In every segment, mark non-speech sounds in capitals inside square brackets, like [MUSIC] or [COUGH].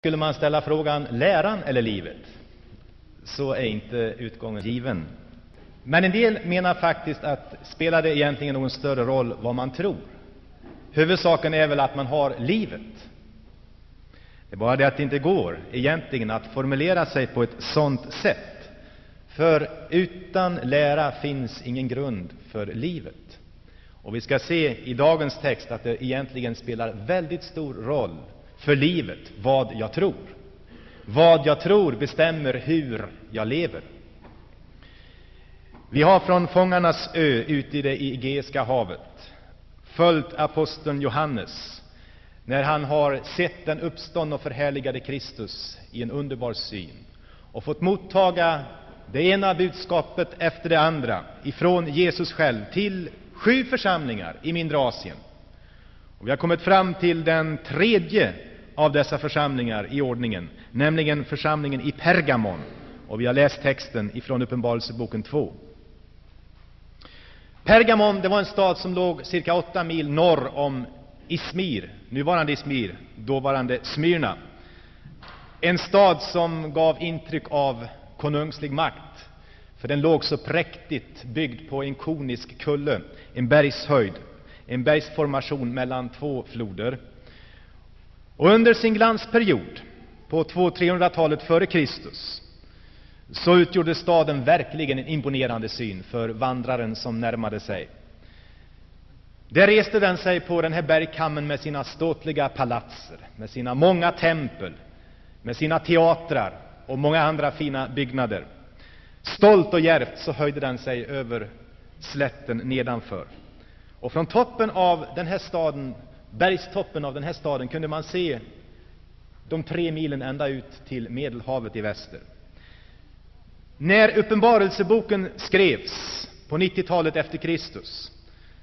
Skulle man ställa frågan läran eller livet, så är inte utgången given. Men en del menar faktiskt att spelar det egentligen någon större roll vad man tror? Huvudsaken är väl att man har livet. Det är bara det att det inte går egentligen att formulera sig på ett sådant sätt. För utan lära finns ingen grund för livet. Och vi ska se i dagens text att det egentligen spelar väldigt stor roll för livet vad jag tror. Vad jag tror bestämmer hur jag lever. Vi har från Fångarnas ö ute i det Egeiska havet följt aposteln Johannes när han har sett den uppståndne och förhärligade Kristus i en underbar syn och fått mottaga det ena budskapet efter det andra ifrån Jesus själv till sju församlingar i mindre Asien. Och vi har kommit fram till den tredje av dessa församlingar i ordningen, nämligen församlingen i Pergamon. Och vi har läst texten ifrån Uppenbarelseboken 2. Pergamon det var en stad som låg cirka åtta mil norr om Ismir, nuvarande Ismir, dåvarande Smyrna. En stad som gav intryck av konungslig makt, för den låg så präktigt byggd på en konisk kulle, en bergshöjd, en bergsformation mellan två floder. Och under sin glansperiod, på 200-300-talet före Kristus, så utgjorde staden verkligen en imponerande syn för vandraren som närmade sig. Där reste den sig på den här bergkammen med sina ståtliga palatser, med sina många tempel, med sina teatrar och många andra fina byggnader. Stolt och djärvt så höjde den sig över slätten nedanför. Och från toppen av den här staden bergstoppen av den här staden kunde man se de tre milen ända ut till Medelhavet i väster. När Uppenbarelseboken skrevs på 90-talet efter Kristus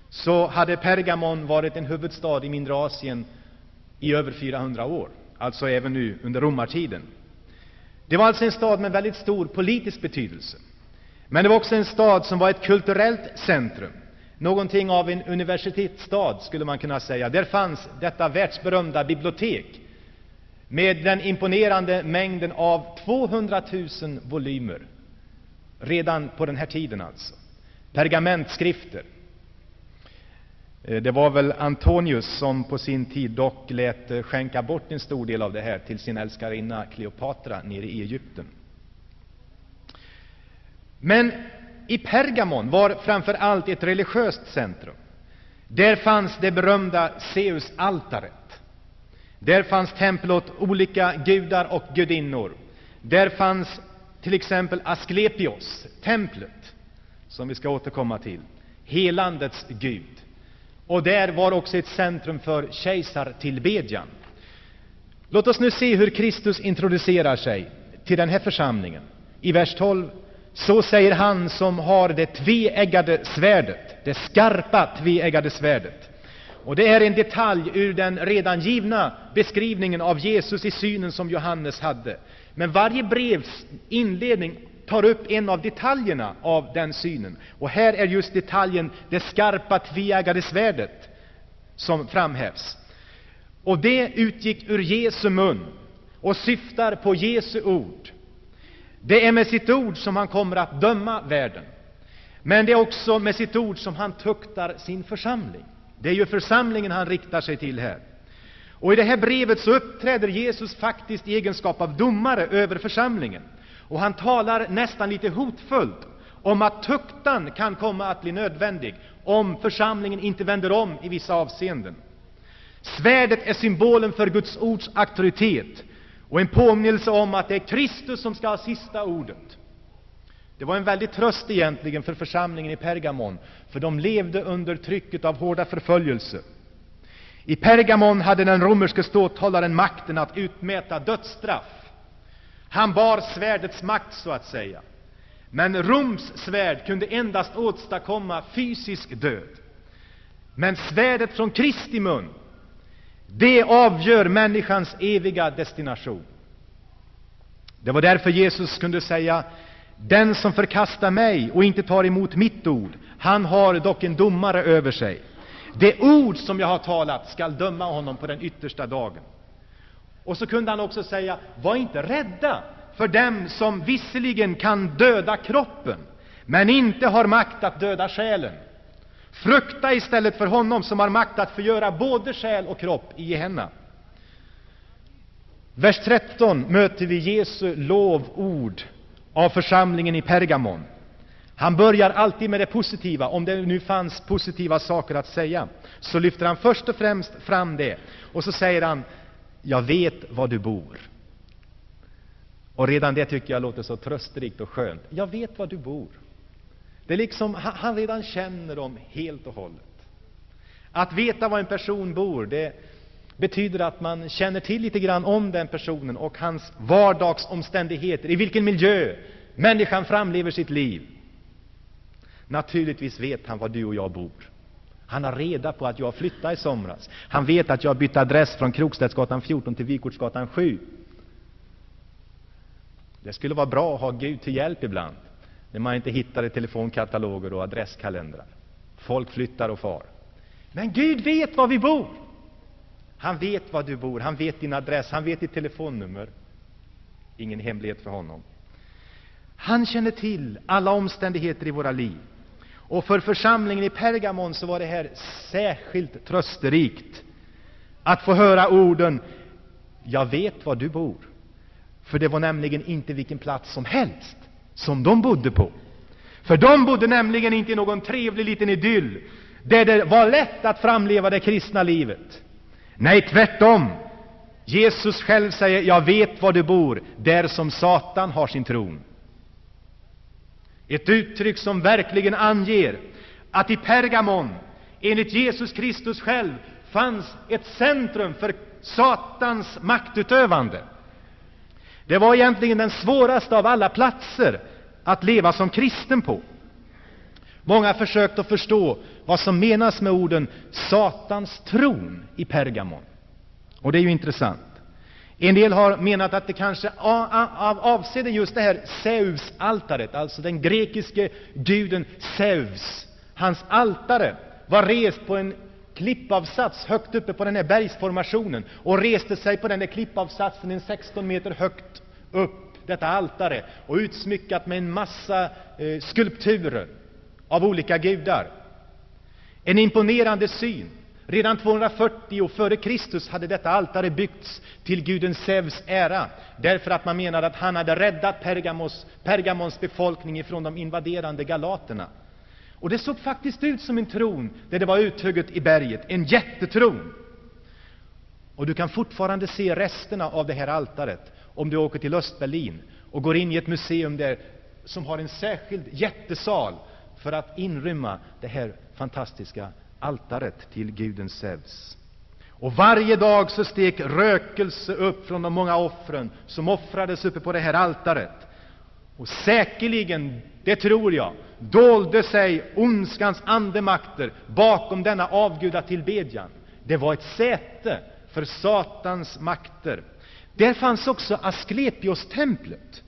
så hade Pergamon varit en huvudstad i mindre Asien i över 400 år, alltså även nu under romartiden. Det var alltså en stad med väldigt stor politisk betydelse. Men det var också en stad som var ett kulturellt centrum någonting av en universitetsstad, skulle man kunna säga. Där fanns detta världsberömda bibliotek med den imponerande mängden av 200 000 volymer, redan på den här tiden alltså. Pergamentskrifter. Eh, det var väl Antonius som på sin tid dock lät eh, skänka bort en stor del av det här till sin älskarinna Kleopatra nere i Egypten. Men i Pergamon var framför allt ett religiöst centrum. Där fanns det berömda Zeusaltaret. Där fanns tempel åt olika gudar och gudinnor. Där fanns till exempel Asklepios, templet, som vi ska återkomma till, helandets gud. Och där var också ett centrum för kejsartillbedjan. Låt oss nu se hur Kristus introducerar sig till den här församlingen. I vers 12 så säger han som har det tveeggade svärdet, det skarpa tveeggade svärdet. Och det är en detalj ur den redan givna beskrivningen av Jesus i synen som Johannes hade. Men varje brevs inledning tar upp en av detaljerna av den synen. Och här är just detaljen det skarpa tveeggade svärdet som framhävs. Och det utgick ur Jesu mun och syftar på Jesu ord. Det är med sitt ord som han kommer att döma världen. Men det är också med sitt ord som han tuktar sin församling. Det är ju församlingen han riktar sig till här. Och i det här brevet så uppträder Jesus faktiskt i egenskap av domare över församlingen. Och han talar nästan lite hotfullt om att tuktan kan komma att bli nödvändig om församlingen inte vänder om i vissa avseenden. Svärdet är symbolen för Guds ords auktoritet och en påminnelse om att det är Kristus som ska ha sista ordet. Det var en väldig tröst egentligen för församlingen i Pergamon, för de levde under trycket av hårda förföljelser. I Pergamon hade den romerske ståthållaren makten att utmäta dödsstraff. Han bar svärdets makt, så att säga. Men Roms svärd kunde endast åstadkomma fysisk död. Men svärdet från Kristi mun det avgör människans eviga destination. Det var därför Jesus kunde säga den som förkastar mig och inte tar emot mitt ord, han har dock en domare över sig. Det ord som jag har talat skall döma honom på den yttersta dagen. Och så kunde han också säga, var inte rädda för dem som visserligen kan döda kroppen, men inte har makt att döda själen. Frukta istället för honom som har makt att förgöra både själ och kropp i Gehenna. Vers 13 möter vi Jesu lovord av församlingen i Pergamon. Han börjar alltid med det positiva. Om det nu fanns positiva saker att säga, så lyfter han först och främst fram det. Och så säger han, jag vet var du bor. Och redan det tycker jag låter så trösterikt och skönt. Jag vet var du bor. Det är liksom, han redan känner dem helt och hållet. Att veta var en person bor, det betyder att man känner till lite grann om den personen och hans vardagsomständigheter, i vilken miljö människan framlever sitt liv. Naturligtvis vet han var du och jag bor. Han har reda på att jag flyttade i somras. Han vet att jag bytte adress från Krokstedtsgatan 14 till Vykortsgatan 7. Det skulle vara bra att ha Gud till hjälp ibland, när man inte hittar i telefonkataloger och adresskalendrar. Folk flyttar och far. Men Gud vet var vi bor. Han vet var du bor, han vet din adress, han vet ditt telefonnummer. Ingen hemlighet för honom. Han känner till alla omständigheter i våra liv. Och för församlingen i Pergamon så var det här särskilt trösterikt att få höra orden ”Jag vet var du bor”. För det var nämligen inte vilken plats som helst som de bodde på. För de bodde nämligen inte i någon trevlig liten idyll, där det var lätt att framleva det kristna livet. Nej, tvärtom. Jesus själv säger, jag vet var du bor, där som Satan har sin tron. Ett uttryck som verkligen anger att i Pergamon, enligt Jesus Kristus själv, fanns ett centrum för Satans maktutövande. Det var egentligen den svåraste av alla platser att leva som kristen på. Många har försökt att förstå vad som menas med orden Satans tron i Pergamon. Och det är ju intressant. En del har menat att det kanske avsedde just det här Zeus-altaret, alltså den grekiske guden Zeus. Hans altare var rest på en klippavsats högt uppe på den här bergsformationen och reste sig på den där klippavsatsen en 16 meter högt upp, detta altare, och utsmyckat med en massa eh, skulpturer av olika gudar. En imponerande syn. Redan 240 före Kristus hade detta altare byggts till guden Zeus ära, därför att man menade att han hade räddat Pergamos, Pergamons befolkning ifrån de invaderande galaterna. Och det såg faktiskt ut som en tron där det var uthugget i berget, en jättetron. Och du kan fortfarande se resterna av det här altaret om du åker till Östberlin och går in i ett museum där som har en särskild jättesal för att inrymma det här fantastiska altaret till guden Zeus. Och varje dag så steg rökelse upp från de många offren som offrades uppe på det här altaret. Och säkerligen, det tror jag, dolde sig ondskans andemakter bakom denna avgudatillbedjan. Det var ett säte för Satans makter. Där fanns också Asklepios-templet,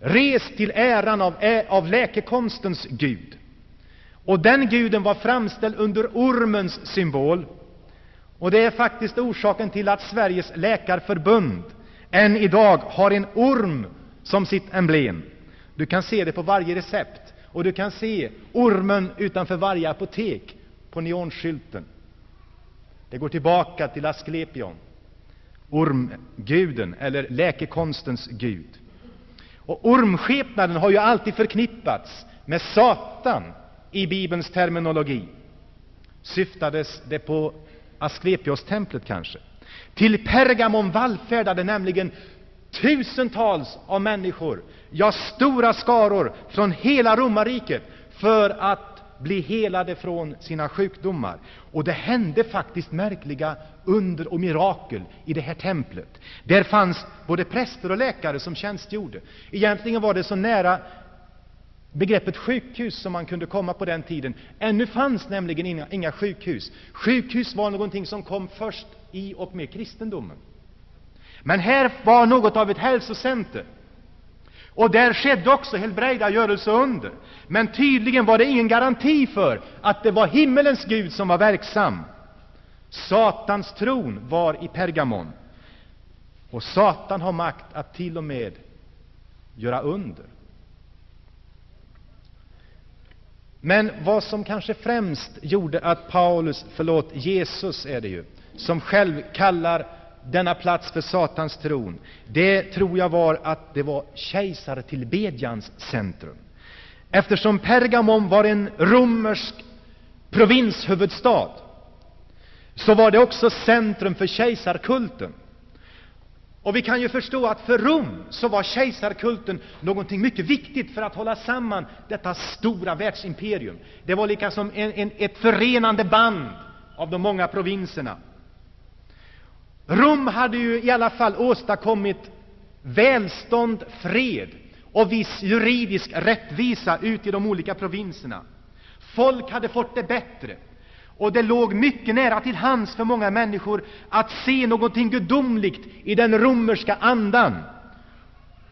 rest till äran av, av läkekonstens gud. Och den guden var framställd under ormens symbol. Och det är faktiskt orsaken till att Sveriges läkarförbund än idag har en orm som sitt emblem. Du kan se det på varje recept, och du kan se ormen utanför varje apotek på neonskylten. Det går tillbaka till Asklepion, ormguden, eller läkekonstens gud. Och ormskepnaden har ju alltid förknippats med Satan i Bibelns terminologi. Syftades det på Asklepios-templet kanske? Till Pergamon vallfärdade nämligen tusentals av människor, ja, stora skaror från hela romarriket för att bli helade från sina sjukdomar. Och det hände faktiskt märkliga under och mirakel i det här templet. Där fanns både präster och läkare som tjänstgjorde. Egentligen var det så nära begreppet sjukhus som man kunde komma på den tiden. Ännu fanns nämligen inga, inga sjukhus. Sjukhus var någonting som kom först i och med kristendomen. Men här var något av ett hälsocenter. Och där skedde också helbrägdagörelse under. Men tydligen var det ingen garanti för att det var himmelens Gud som var verksam. Satans tron var i Pergamon. Och Satan har makt att till och med göra under. Men vad som kanske främst gjorde att Paulus, förlåt, Jesus är det ju, som själv kallar denna plats för Satans tron, det tror jag var att det var kejsartillbedjans centrum. Eftersom Pergamon var en romersk provinshuvudstad, så var det också centrum för kejsarkulten. Och vi kan ju förstå att för Rom så var kejsarkulten någonting mycket viktigt för att hålla samman detta stora världsimperium. Det var lika som en, en, ett förenande band av de många provinserna. Rom hade ju i alla fall åstadkommit välstånd, fred och viss juridisk rättvisa ute i de olika provinserna. Folk hade fått det bättre. Och det låg mycket nära till hands för många människor att se någonting gudomligt i den romerska andan,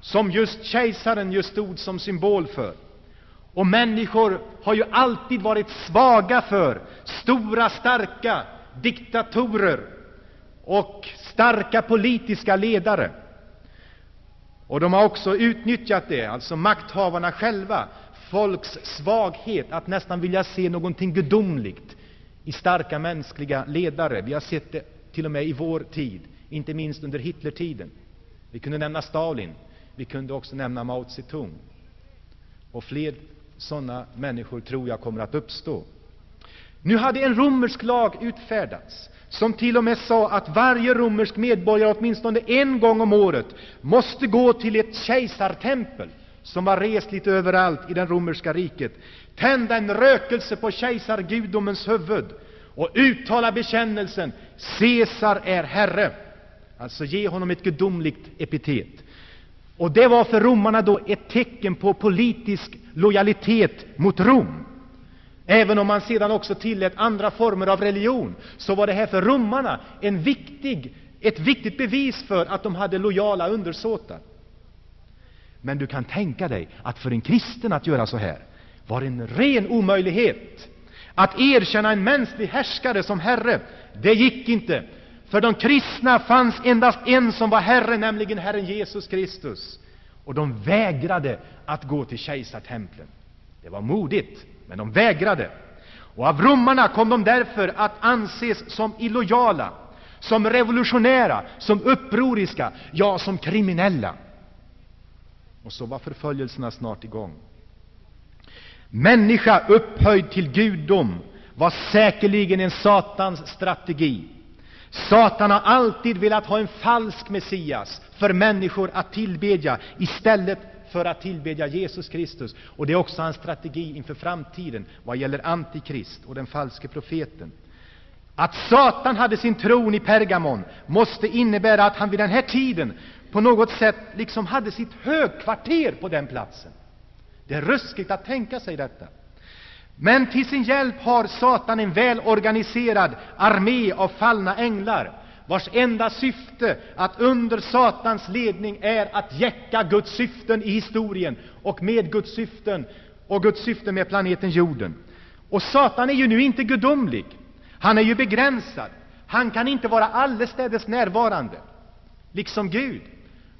som just kejsaren just stod som symbol för. Och människor har ju alltid varit svaga för stora, starka diktatorer och starka politiska ledare. Och de har också utnyttjat det, alltså makthavarna själva, folks svaghet, att nästan vilja se någonting gudomligt i starka mänskliga ledare. Vi har sett det till och med i vår tid, inte minst under Hitlertiden. Vi kunde nämna Stalin, vi kunde också nämna Mao Zedong. Och fler sådana människor tror jag kommer att uppstå. Nu hade en romersk lag utfärdats som till och med sa att varje romersk medborgare åtminstone en gång om året måste gå till ett kejsartempel som var rest lite överallt i det romerska riket, tända en rökelse på kejsargudomens huvud och uttala bekännelsen Caesar är Herre, alltså ge honom ett gudomligt epitet. Och det var för romarna då ett tecken på politisk lojalitet mot Rom. Även om man sedan också tillät andra former av religion, så var det här för romarna en viktig, ett viktigt bevis för att de hade lojala undersåtar. Men du kan tänka dig att för en kristen att göra så här var en ren omöjlighet. Att erkänna en mänsklig härskare som Herre, det gick inte. För de kristna fanns endast en som var Herre, nämligen Herren Jesus Kristus. Och de vägrade att gå till kejsartemplen. Det var modigt, men de vägrade. Och av romarna kom de därför att anses som illojala, som revolutionära, som upproriska, ja, som kriminella. Och så var förföljelserna snart igång. Människa upphöjd till gudom var säkerligen en Satans strategi. Satan har alltid velat ha en falsk Messias för människor att tillbedja istället för att tillbedja Jesus Kristus. Och det är också hans strategi inför framtiden vad gäller Antikrist och den falske profeten. Att Satan hade sin tron i Pergamon måste innebära att han vid den här tiden på något sätt liksom hade sitt högkvarter på den platsen. Det är ruskigt att tänka sig detta. Men till sin hjälp har Satan en välorganiserad armé av fallna änglar, vars enda syfte att under Satans ledning är att jäcka Guds syften i historien och med Guds syften och Guds syften med planeten jorden. Och Satan är ju nu inte gudomlig. Han är ju begränsad. Han kan inte vara allestädes närvarande, liksom Gud.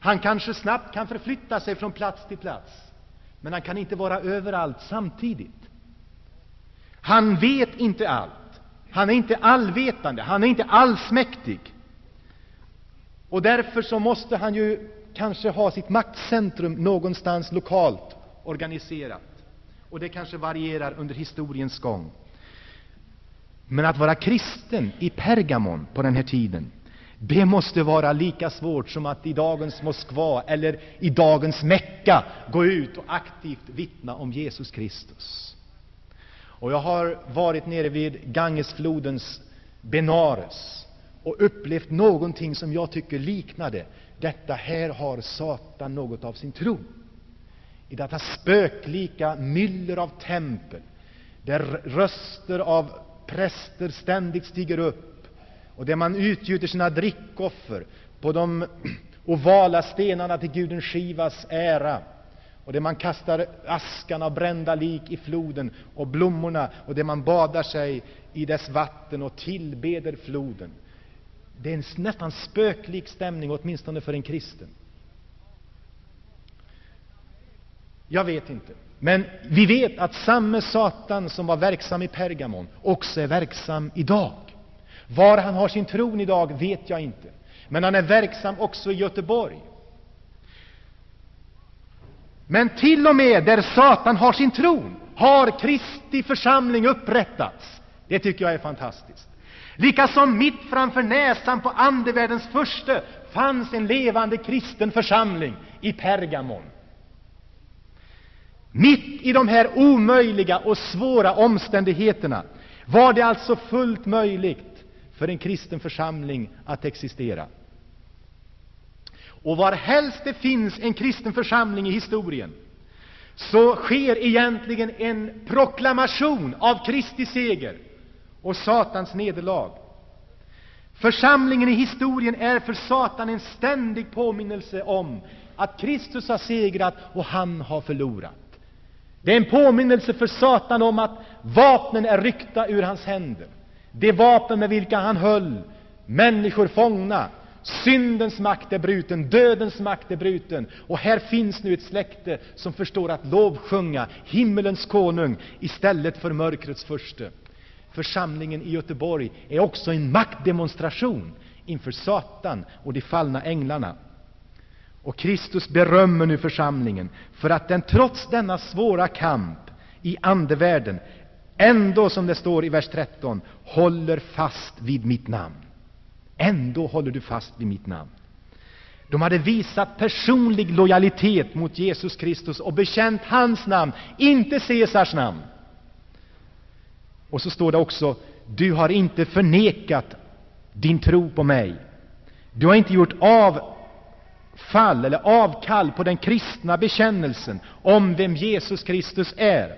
Han kanske snabbt kan förflytta sig från plats till plats, men han kan inte vara överallt samtidigt. Han vet inte allt. Han är inte allvetande, han är inte allsmäktig. Och därför så måste han ju kanske ha sitt maktcentrum någonstans lokalt organiserat. Och det kanske varierar under historiens gång. Men att vara kristen i Pergamon på den här tiden, det måste vara lika svårt som att i dagens Moskva eller i dagens Mecka gå ut och aktivt vittna om Jesus Kristus. Och jag har varit nere vid Gangesflodens Benares och upplevt någonting som jag tycker liknade detta. Här har Satan något av sin tro. I detta spöklika myller av tempel, där röster av präster ständigt stiger upp och där man utgjuter sina drickoffer på de [CLEARS THROAT] ovala stenarna till guden Shivas ära och där man kastar askan av brända lik i floden och blommorna och där man badar sig i dess vatten och tillbeder floden. Det är en nästan spöklik stämning, åtminstone för en kristen. Jag vet inte. Men vi vet att samme Satan som var verksam i Pergamon också är verksam idag. Var han har sin tron idag vet jag inte. Men han är verksam också i Göteborg. Men till och med där Satan har sin tron har Kristi församling upprättats. Det tycker jag är fantastiskt. Likasom mitt framför näsan på andevärldens första fanns en levande kristen församling i Pergamon. Mitt i de här omöjliga och svåra omständigheterna var det alltså fullt möjligt för en kristen församling att existera. Och varhelst det finns en kristen församling i historien så sker egentligen en proklamation av Kristi seger och Satans nederlag. Församlingen i historien är för Satan en ständig påminnelse om att Kristus har segrat och han har förlorat. Det är en påminnelse för Satan om att vapnen är ryckta ur hans händer. De vapen med vilka han höll människor fångna. Syndens makt är bruten, dödens makt är bruten. Och här finns nu ett släkte som förstår att lovsjunga himmelens konung istället för mörkrets furste. Församlingen i Göteborg är också en maktdemonstration inför Satan och de fallna änglarna. Och Kristus berömmer nu församlingen för att den trots denna svåra kamp i andevärlden ändå, som det står i vers 13, håller fast vid mitt namn. Ändå håller du fast vid mitt namn. De hade visat personlig lojalitet mot Jesus Kristus och bekänt hans namn, inte Caesars namn. Och så står det också, du har inte förnekat din tro på mig. Du har inte gjort avfall eller avkall på den kristna bekännelsen om vem Jesus Kristus är.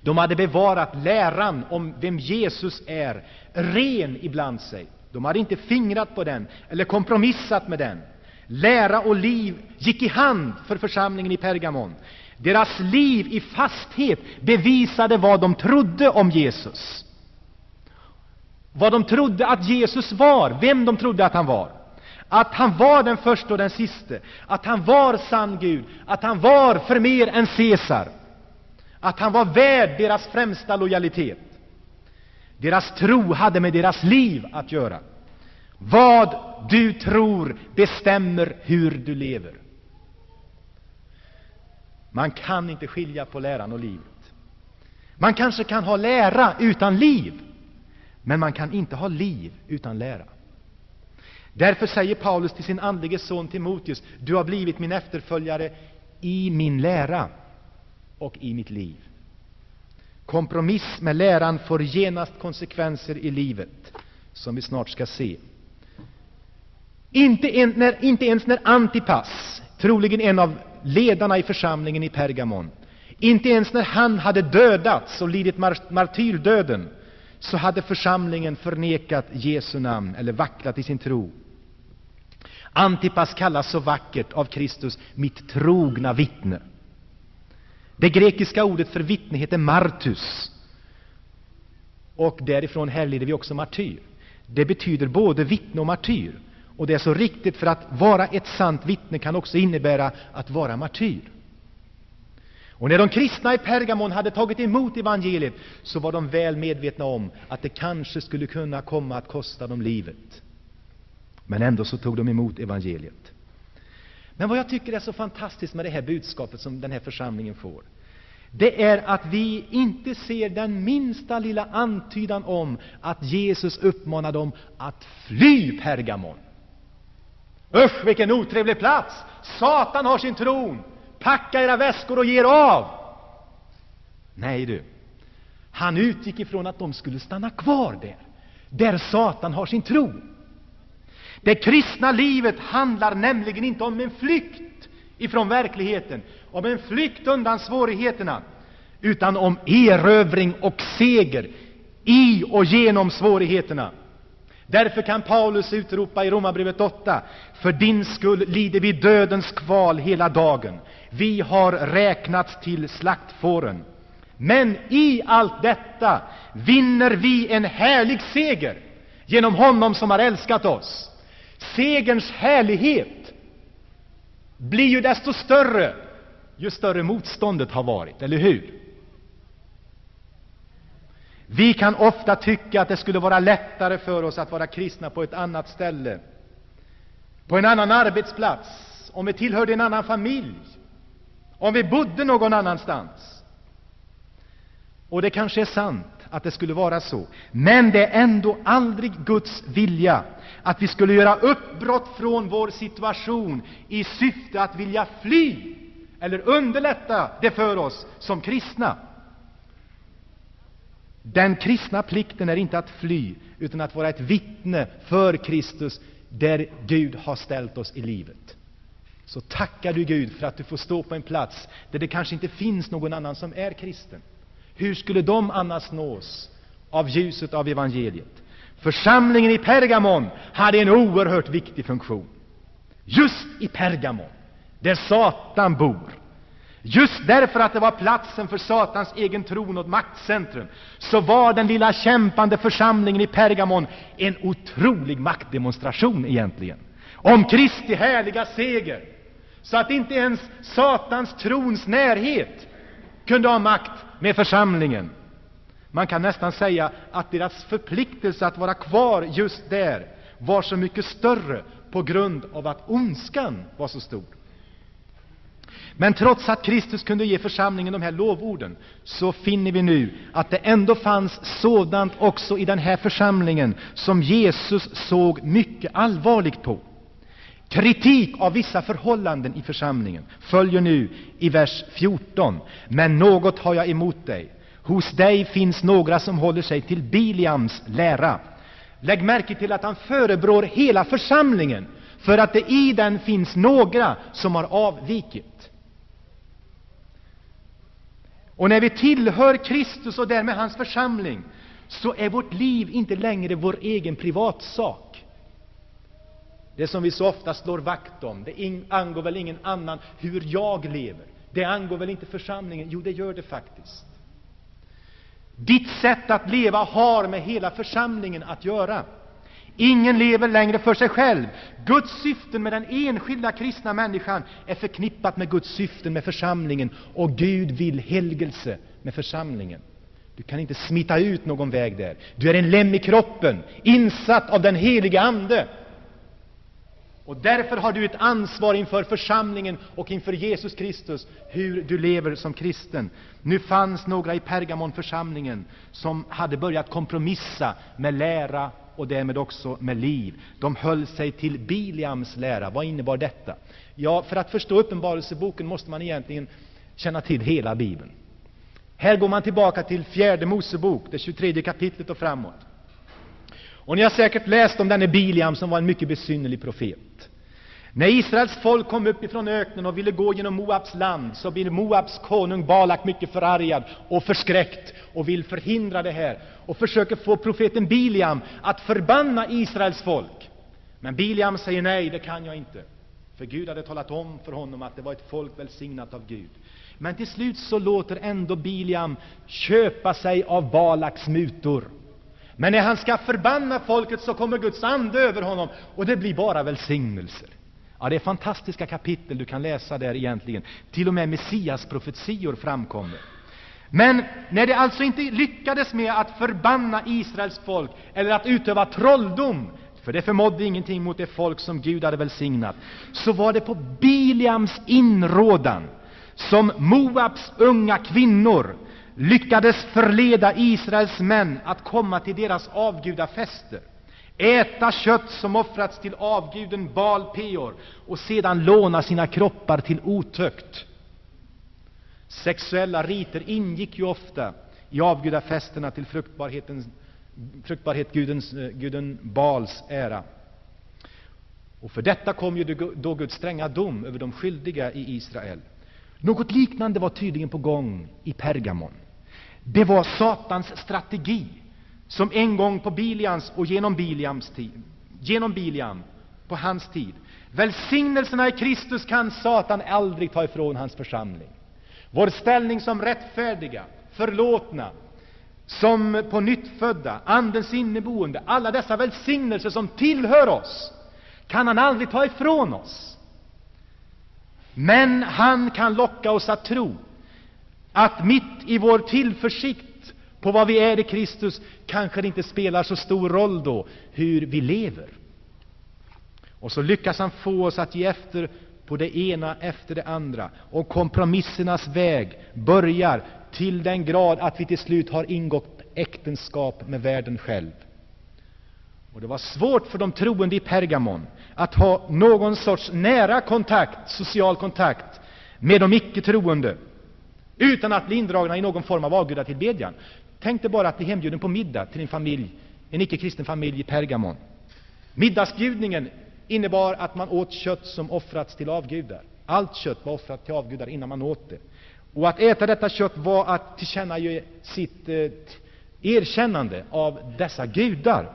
De hade bevarat läran om vem Jesus är ren ibland sig. De hade inte fingrat på den eller kompromissat med den. Lära och liv gick i hand för församlingen i Pergamon. Deras liv i fasthet bevisade vad de trodde om Jesus. Vad de trodde att Jesus var, vem de trodde att han var. Att han var den första och den siste, att han var sann Gud, att han var för mer än Caesar, att han var värd deras främsta lojalitet. Deras tro hade med deras liv att göra. Vad du tror bestämmer hur du lever. Man kan inte skilja på läran och livet. Man kanske kan ha lära utan liv, men man kan inte ha liv utan lära. Därför säger Paulus till sin andlige son Timoteus, du har blivit min efterföljare i min lära och i mitt liv. Kompromiss med läran får genast konsekvenser i livet, som vi snart ska se. Inte, en, när, inte ens när Antipas, troligen en av ledarna i församlingen i Pergamon, inte ens när han hade dödats och lidit martyrdöden, så hade församlingen förnekat Jesu namn eller vacklat i sin tro. Antipas kallas så vackert av Kristus mitt trogna vittne. Det grekiska ordet för vittne heter martus. Och därifrån härleder vi också martyr. Det betyder både vittne och martyr. Och det är så riktigt, för att vara ett sant vittne kan också innebära att vara martyr. Och när de kristna i Pergamon hade tagit emot evangeliet så var de väl medvetna om att det kanske skulle kunna komma att kosta dem livet. Men ändå så tog de emot evangeliet. Men vad jag tycker är så fantastiskt med det här budskapet som den här församlingen får, det är att vi inte ser den minsta lilla antydan om att Jesus uppmanar dem att fly Pergamon. Usch, vilken otrevlig plats! Satan har sin tron! Packa era väskor och ge er av! Nej du, han utgick ifrån att de skulle stanna kvar där, där Satan har sin tron. Det kristna livet handlar nämligen inte om en flykt ifrån verkligheten, om en flykt undan svårigheterna, utan om erövring och seger i och genom svårigheterna. Därför kan Paulus utropa i Romarbrevet 8, för din skull lider vi dödens kval hela dagen. Vi har räknats till slaktfåren. Men i allt detta vinner vi en härlig seger genom honom som har älskat oss. Segerns härlighet blir ju desto större ju större motståndet har varit, eller hur? Vi kan ofta tycka att det skulle vara lättare för oss att vara kristna på ett annat ställe, på en annan arbetsplats, om vi tillhörde en annan familj, om vi bodde någon annanstans. Och det kanske är sant att det skulle vara så, men det är ändå aldrig Guds vilja att vi skulle göra uppbrott från vår situation i syfte att vilja fly eller underlätta det för oss som kristna. Den kristna plikten är inte att fly, utan att vara ett vittne för Kristus där Gud har ställt oss i livet. Så tackar du Gud för att du får stå på en plats där det kanske inte finns någon annan som är kristen. Hur skulle de annars nås av ljuset av evangeliet? Församlingen i Pergamon hade en oerhört viktig funktion. Just i Pergamon, där Satan bor, Just därför att det var platsen för Satans egen tron och maktcentrum, så var den lilla kämpande församlingen i Pergamon en otrolig maktdemonstration egentligen, om Kristi härliga seger, så att inte ens Satans trons närhet kunde ha makt med församlingen. Man kan nästan säga att deras förpliktelse att vara kvar just där var så mycket större på grund av att ondskan var så stor. Men trots att Kristus kunde ge församlingen de här lovorden, så finner vi nu att det ändå fanns sådant också i den här församlingen som Jesus såg mycket allvarligt på. Kritik av vissa förhållanden i församlingen följer nu i vers 14. Men något har jag emot dig. Hos dig finns några som håller sig till Biliams lära. Lägg märke till att han förebrår hela församlingen för att det i den finns några som har avvikit. Och när vi tillhör Kristus och därmed hans församling, så är vårt liv inte längre vår egen privatsak. Det som vi så ofta slår vakt om, det angår väl ingen annan hur jag lever. Det angår väl inte församlingen? Jo, det gör det faktiskt. Ditt sätt att leva har med hela församlingen att göra. Ingen lever längre för sig själv. Guds syften med den enskilda kristna människan är förknippat med Guds syften med församlingen, och Gud vill helgelse med församlingen. Du kan inte smita ut någon väg där. Du är en lem i kroppen, insatt av den helige Ande. Och därför har du ett ansvar inför församlingen och inför Jesus Kristus, hur du lever som kristen. Nu fanns några i Pergamonförsamlingen som hade börjat kompromissa med lära och därmed också med liv. De höll sig till Biliams lära. Vad innebar detta? Ja, för att förstå Uppenbarelseboken måste man egentligen känna till hela Bibeln. Här går man tillbaka till fjärde Mosebok, det 23 kapitlet och framåt. Och ni har säkert läst om denne Biliam som var en mycket besynnerlig profet. När Israels folk kom upp ifrån öknen och ville gå genom Moabs land, så blir Moabs konung Balak mycket förargad och förskräckt och vill förhindra det här och försöker få profeten Biliam att förbanna Israels folk. Men Biliam säger nej, det kan jag inte. För Gud hade talat om för honom att det var ett folk välsignat av Gud. Men till slut så låter ändå Biliam köpa sig av Balaks mutor. Men när han ska förbanna folket så kommer Guds ande över honom och det blir bara välsignelser. Ja, det är fantastiska kapitel du kan läsa där egentligen. Till och med Messias profetior framkommer. Men när det alltså inte lyckades med att förbanna Israels folk eller att utöva trolldom, för det förmådde ingenting mot det folk som Gud hade välsignat, så var det på Biliams inrådan som Moabs unga kvinnor lyckades förleda Israels män att komma till deras avgudafester äta kött som offrats till avguden Baal Peor och sedan låna sina kroppar till otukt. Sexuella riter ingick ju ofta i avgudafesterna till fruktbarhetsguden eh, guden Baals ära. Och för detta kom ju då Guds stränga dom över de skyldiga i Israel. Något liknande var tydligen på gång i Pergamon. Det var Satans strategi som en gång på Biliams och genom Biliams tid, genom Biliam på hans tid. Välsignelserna i Kristus kan Satan aldrig ta ifrån hans församling. Vår ställning som rättfärdiga, förlåtna, som på nyttfödda, Andens inneboende, alla dessa välsignelser som tillhör oss, kan han aldrig ta ifrån oss. Men han kan locka oss att tro att mitt i vår tillförsikt på vad vi är i Kristus kanske det inte spelar så stor roll då hur vi lever. Och så lyckas han få oss att ge efter på det ena efter det andra. Och kompromissernas väg börjar till den grad att vi till slut har ingått äktenskap med världen själv. Och det var svårt för de troende i Pergamon att ha någon sorts nära kontakt, social kontakt med de icke-troende utan att bli indragna i någon form av avgudatillbedjan. Tänk dig bara att bli hembjuden på middag till en familj, en icke-kristen familj i Pergamon. Middagsbjudningen innebar att man åt kött som offrats till avgudar. Allt kött var offrat till avgudar innan man åt det. Och att äta detta kött var att tillkännage sitt eh, erkännande av dessa gudar.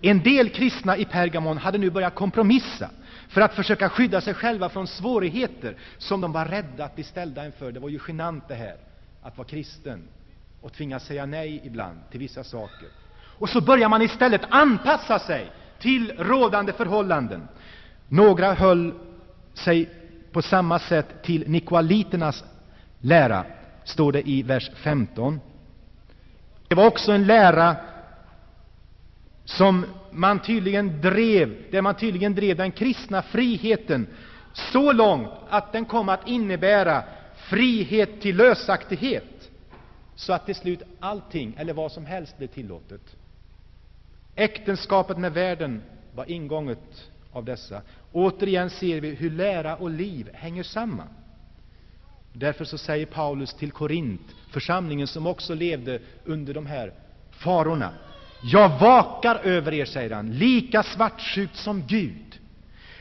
En del kristna i Pergamon hade nu börjat kompromissa för att försöka skydda sig själva från svårigheter som de var rädda att bli ställda inför. Det var ju genant det här, att vara kristen och tvingas säga nej ibland till vissa saker. Och så börjar man istället anpassa sig till rådande förhållanden. Några höll sig på samma sätt till nikoaliternas lära, står det i vers 15. Det var också en lära som man tydligen drev, där man tydligen drev den kristna friheten så långt att den kom att innebära frihet till lösaktighet, så att till slut allting, eller vad som helst, blev tillåtet. Äktenskapet med världen var ingånget av dessa. Återigen ser vi hur lära och liv hänger samman. Därför så säger Paulus till Korint, församlingen som också levde under de här farorna. Jag vakar över er, säger han, lika svartsjukt som Gud.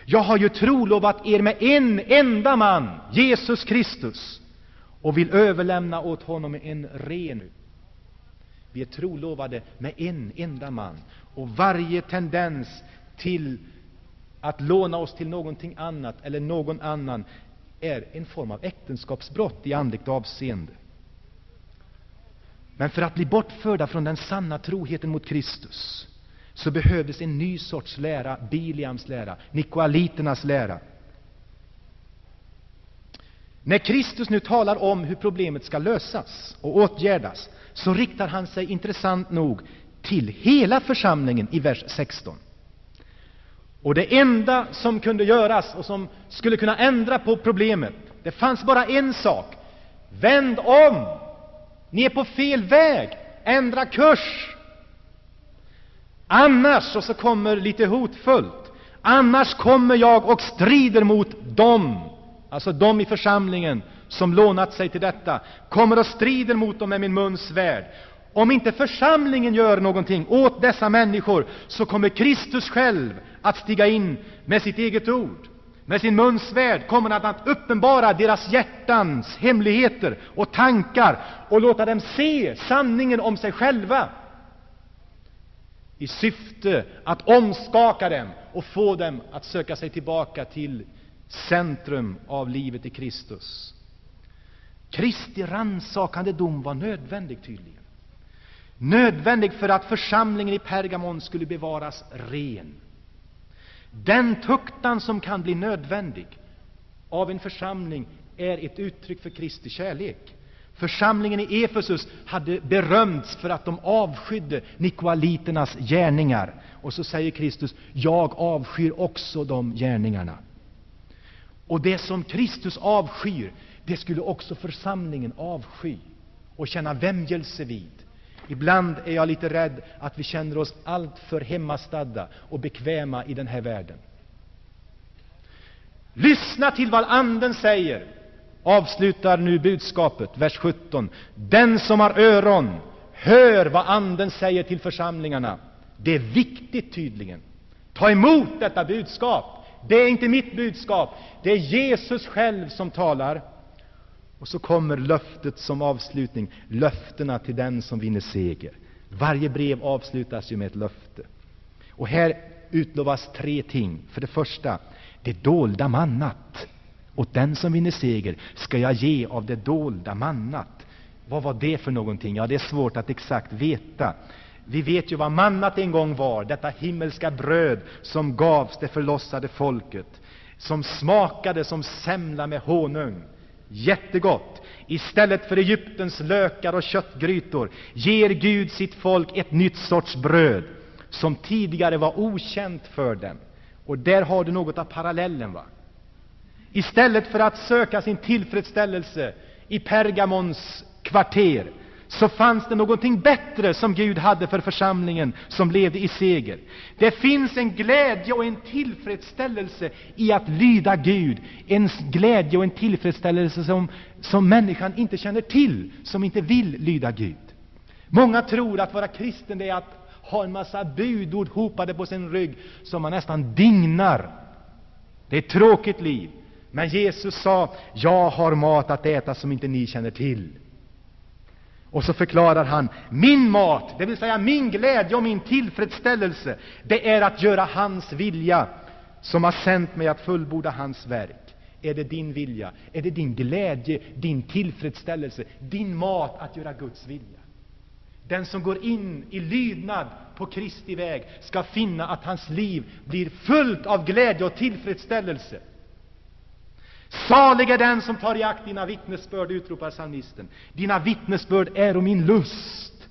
Jag har ju trolovat er med en enda man, Jesus Kristus, och vill överlämna åt honom en ren vi är trolovade med en enda man, och varje tendens till att låna oss till någonting annat eller någon annan är en form av äktenskapsbrott i andligt avseende. Men för att bli bortförda från den sanna troheten mot Kristus så behövdes en ny sorts lära, Biliams lära, nikoaliternas lära. När Kristus nu talar om hur problemet ska lösas och åtgärdas så riktar han sig intressant nog till hela församlingen i vers 16. Och det enda som kunde göras och som skulle kunna ändra på problemet, det fanns bara en sak. Vänd om! Ni är på fel väg. Ändra kurs! Annars, och så kommer lite hotfullt, annars kommer jag och strider mot dem, alltså dem i församlingen som lånat sig till detta, kommer och strider mot dem med min muns svärd. Om inte församlingen gör någonting åt dessa människor, så kommer Kristus själv att stiga in med sitt eget ord. Med sin muns svärd kommer han att uppenbara deras hjärtans hemligheter och tankar och låta dem se sanningen om sig själva i syfte att omskaka dem och få dem att söka sig tillbaka till centrum av livet i Kristus. Kristi rannsakande dom var nödvändig tydligen. Nödvändig för att församlingen i Pergamon skulle bevaras ren. Den tuktan som kan bli nödvändig av en församling är ett uttryck för Kristi kärlek. Församlingen i Efesus hade berömts för att de avskydde nikoaliternas gärningar. Och så säger Kristus, jag avskyr också de gärningarna. Och det som Kristus avskyr, det skulle också församlingen avsky och känna vämjelse vid. Ibland är jag lite rädd att vi känner oss alltför hemmastadda och bekväma i den här världen. Lyssna till vad Anden säger, avslutar nu budskapet, vers 17. Den som har öron, hör vad Anden säger till församlingarna. Det är viktigt tydligen. Ta emot detta budskap. Det är inte mitt budskap, det är Jesus själv som talar. Och så kommer löftet som avslutning, löftena till den som vinner seger. Varje brev avslutas ju med ett löfte. Och här utlovas tre ting. För det första, det dolda mannat. Åt den som vinner seger ska jag ge av det dolda mannat. Vad var det för någonting? Ja, det är svårt att exakt veta. Vi vet ju vad mannat en gång var, detta himmelska bröd som gavs det förlossade folket, som smakade som semla med honung. Jättegott! Istället för Egyptens lökar och köttgrytor ger Gud sitt folk ett nytt sorts bröd, som tidigare var okänt för dem. Och där har du något av parallellen. va? Istället för att söka sin tillfredsställelse i Pergamons kvarter så fanns det någonting bättre som Gud hade för församlingen som levde i seger. Det finns en glädje och en tillfredsställelse i att lyda Gud, en glädje och en tillfredsställelse som, som människan inte känner till, som inte vill lyda Gud. Många tror att vara kristen är att ha en massa budord hopade på sin rygg som man nästan dignar. Det är ett tråkigt liv. Men Jesus sa, jag har mat att äta som inte ni känner till. Och så förklarar han, min mat, det vill säga min glädje och min tillfredsställelse, det är att göra hans vilja, som har sänt mig att fullborda hans verk. Är det din vilja? Är det din glädje, din tillfredsställelse, din mat att göra Guds vilja? Den som går in i lydnad på Kristi väg ska finna att hans liv blir fullt av glädje och tillfredsställelse. Salig är den som tar i akt dina vittnesbörd, utropar psalmisten. Dina vittnesbörd är min lust.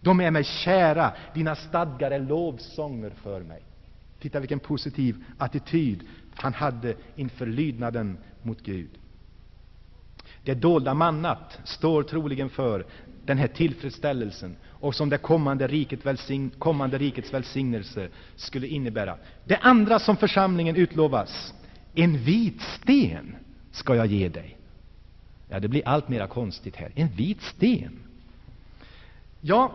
De är mig kära, dina stadgar är lovsånger för mig. Titta vilken positiv attityd han hade inför lydnaden mot Gud. Det dolda mannat står troligen för den här tillfredsställelsen och som det kommande, riket välsign, kommande rikets välsignelse skulle innebära. Det andra som församlingen utlovas en vit sten ska jag ge dig. Ja, det blir allt mera konstigt här. En vit sten. Ja,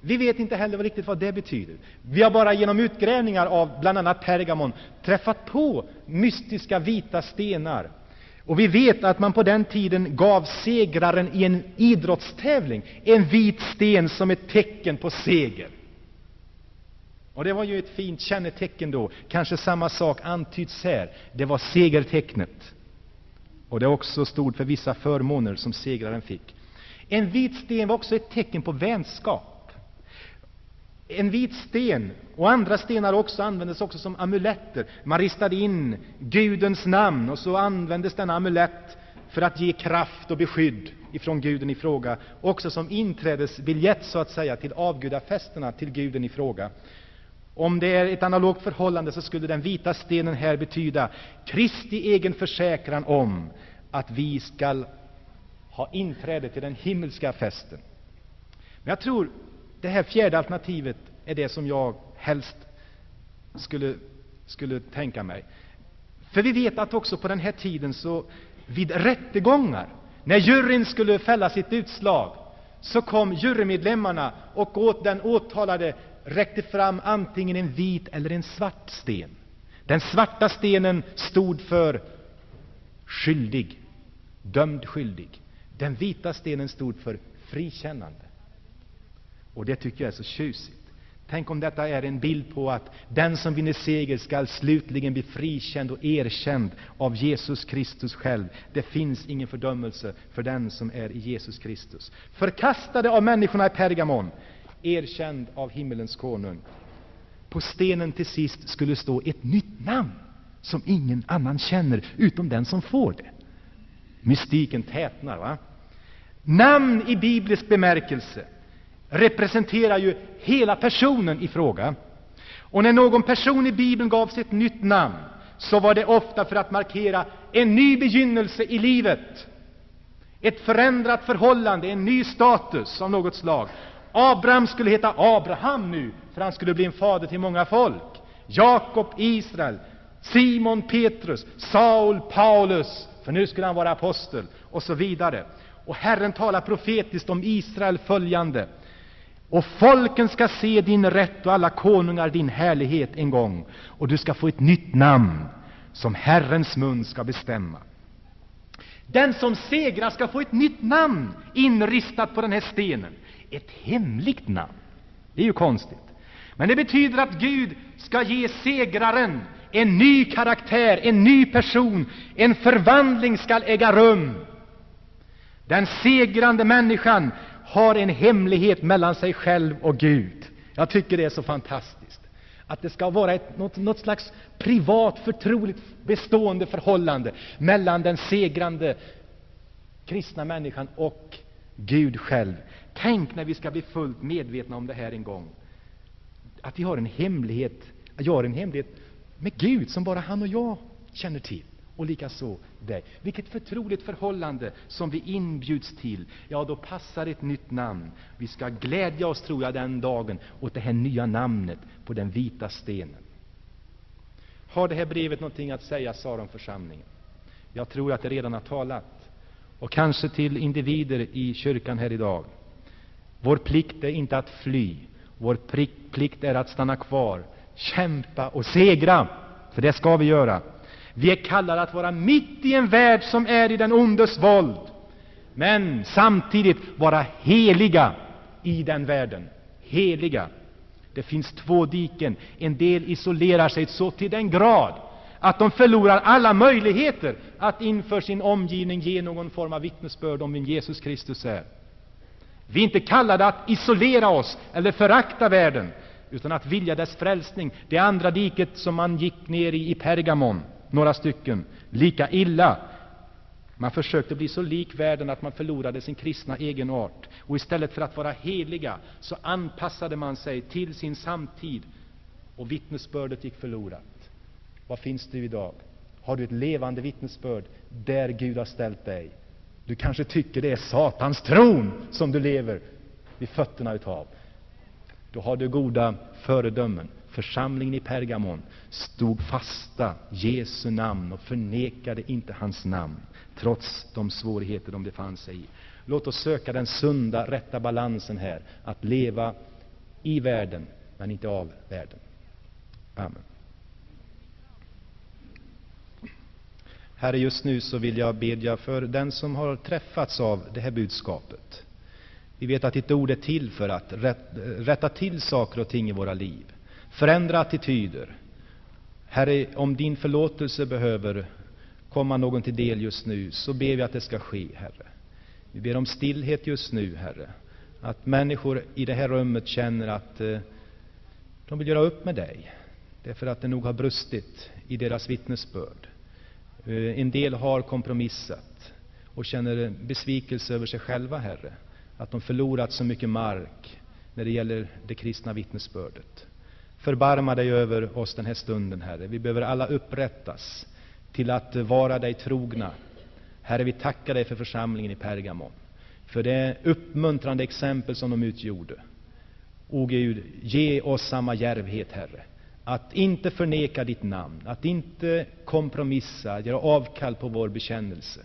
vi vet inte heller riktigt vad det betyder. Vi har bara genom utgrävningar av bland annat Pergamon träffat på mystiska vita stenar. Och vi vet att man på den tiden gav segraren i en idrottstävling en vit sten som ett tecken på seger. Och det var ju ett fint kännetecken då. Kanske samma sak antyds här. Det var segertecknet. Och det också stod för vissa förmåner som segraren fick. En vit sten var också ett tecken på vänskap. En vit sten och andra stenar också användes också som amuletter. Man ristade in Gudens namn och så användes denna amulett för att ge kraft och beskydd ifrån guden i fråga, också som inträdesbiljett så att säga till avgudafesterna till guden i fråga. Om det är ett analogt förhållande så skulle den vita stenen här betyda Kristi egen försäkran om att vi skall ha inträde till den himmelska festen. Men jag tror det här fjärde alternativet är det som jag helst skulle, skulle tänka mig. För vi vet att också på den här tiden, så vid rättegångar, när juryn skulle fälla sitt utslag, så kom jurymedlemmarna och åt den åtalade räckte fram antingen en vit eller en svart sten. Den svarta stenen stod för skyldig, dömd skyldig. Den vita stenen stod för frikännande. Och det tycker jag är så tjusigt. Tänk om detta är en bild på att den som vinner seger skall slutligen bli frikänd och erkänd av Jesus Kristus själv. Det finns ingen fördömelse för den som är i Jesus Kristus. Förkastade av människorna i Pergamon, erkänd av himmelens konung. På stenen till sist skulle stå ett nytt namn som ingen annan känner utom den som får det. Mystiken tätnar. va? Namn i biblisk bemärkelse representerar ju hela personen i fråga. Och när någon person i Bibeln gavs ett nytt namn så var det ofta för att markera en ny begynnelse i livet, ett förändrat förhållande, en ny status av något slag. Abraham skulle heta Abraham nu, för han skulle bli en fader till många folk. Jakob, Israel, Simon, Petrus, Saul, Paulus, för nu skulle han vara apostel, och så vidare. Och Herren talar profetiskt om Israel följande. Och folken ska se din rätt och alla konungar din härlighet en gång, och du ska få ett nytt namn som Herrens mun ska bestämma. Den som segrar ska få ett nytt namn inristat på den här stenen. Ett hemligt namn. Det är ju konstigt. Men det betyder att Gud ska ge segraren en ny karaktär, en ny person. En förvandling skall äga rum. Den segrande människan har en hemlighet mellan sig själv och Gud. Jag tycker det är så fantastiskt. Att det ska vara ett, något, något slags privat, förtroligt, bestående förhållande mellan den segrande kristna människan och Gud själv. Tänk när vi ska bli fullt medvetna om det här en gång. Att vi har en hemlighet, jag har en hemlighet med Gud som bara han och jag känner till. Och likaså dig. Vilket förtroligt förhållande som vi inbjuds till. Ja, då passar ett nytt namn. Vi ska glädja oss, tror jag, den dagen åt det här nya namnet på den vita stenen. Har det här brevet någonting att säga, Saronförsamlingen? Jag tror att det redan har talat. Och kanske till individer i kyrkan här idag. Vår plikt är inte att fly. Vår plikt är att stanna kvar, kämpa och segra. För det ska vi göra. Vi är kallade att vara mitt i en värld som är i den ondes våld, men samtidigt vara heliga i den världen. Heliga. Det finns två diken. En del isolerar sig så till den grad att de förlorar alla möjligheter att inför sin omgivning ge någon form av vittnesbörd om vem Jesus Kristus är. Vi är inte kallade att isolera oss eller förakta världen, utan att vilja dess frälsning. Det andra diket som man gick ner i i Pergamon några stycken, lika illa. Man försökte bli så lik världen att man förlorade sin kristna egenart. Och istället för att vara heliga så anpassade man sig till sin samtid och vittnesbördet gick förlorat. Var finns du idag? Har du ett levande vittnesbörd där Gud har ställt dig? Du kanske tycker det är Satans tron som du lever vid fötterna utav. Då har du goda föredömen. Församlingen i Pergamon stod fasta Jesu namn och förnekade inte hans namn, trots de svårigheter de befann sig i. Låt oss söka den sunda, rätta balansen här, att leva i världen, men inte av världen. Amen. Herre, just nu så vill jag bedja för den som har träffats av det här budskapet. Vi vet att ditt ord är till för att rätta till saker och ting i våra liv. Förändra attityder. Herre, om din förlåtelse behöver komma någon till del just nu, så ber vi att det ska ske, Herre. Vi ber om stillhet just nu, Herre. Att människor i det här rummet känner att eh, de vill göra upp med dig, därför att det nog har brustit i deras vittnesbörd. Eh, en del har kompromissat och känner besvikelse över sig själva, Herre, att de förlorat så mycket mark när det gäller det kristna vittnesbördet. Förbarma dig över oss den här stunden, Herre. Vi behöver alla upprättas till att vara dig trogna. Herre, vi tackar dig för församlingen i Pergamon, för det uppmuntrande exempel som de utgjorde. O Gud, ge oss samma djärvhet, Herre, att inte förneka ditt namn, att inte kompromissa, göra avkall på vår bekännelse.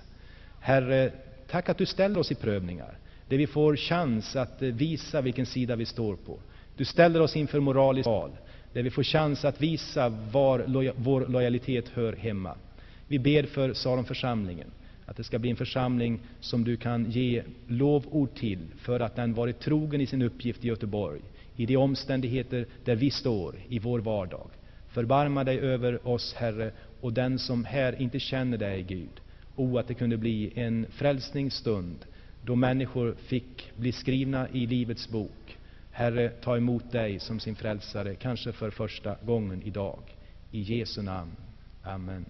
Herre, tack att du ställer oss i prövningar, där vi får chans att eh, visa vilken sida vi står på. Du ställer oss inför moraliskt val, där vi får chans att visa var loja, vår lojalitet hör hemma. Vi ber för Saronförsamlingen, att det ska bli en församling som du kan ge lovord till, för att den varit trogen i sin uppgift i Göteborg, i de omständigheter där vi står i vår vardag. Förbarma dig över oss, Herre, och den som här inte känner dig, Gud. O, att det kunde bli en frälsningsstund, då människor fick bli skrivna i Livets bok, Herre, ta emot dig som sin frälsare, kanske för första gången idag. I Jesu namn. Amen.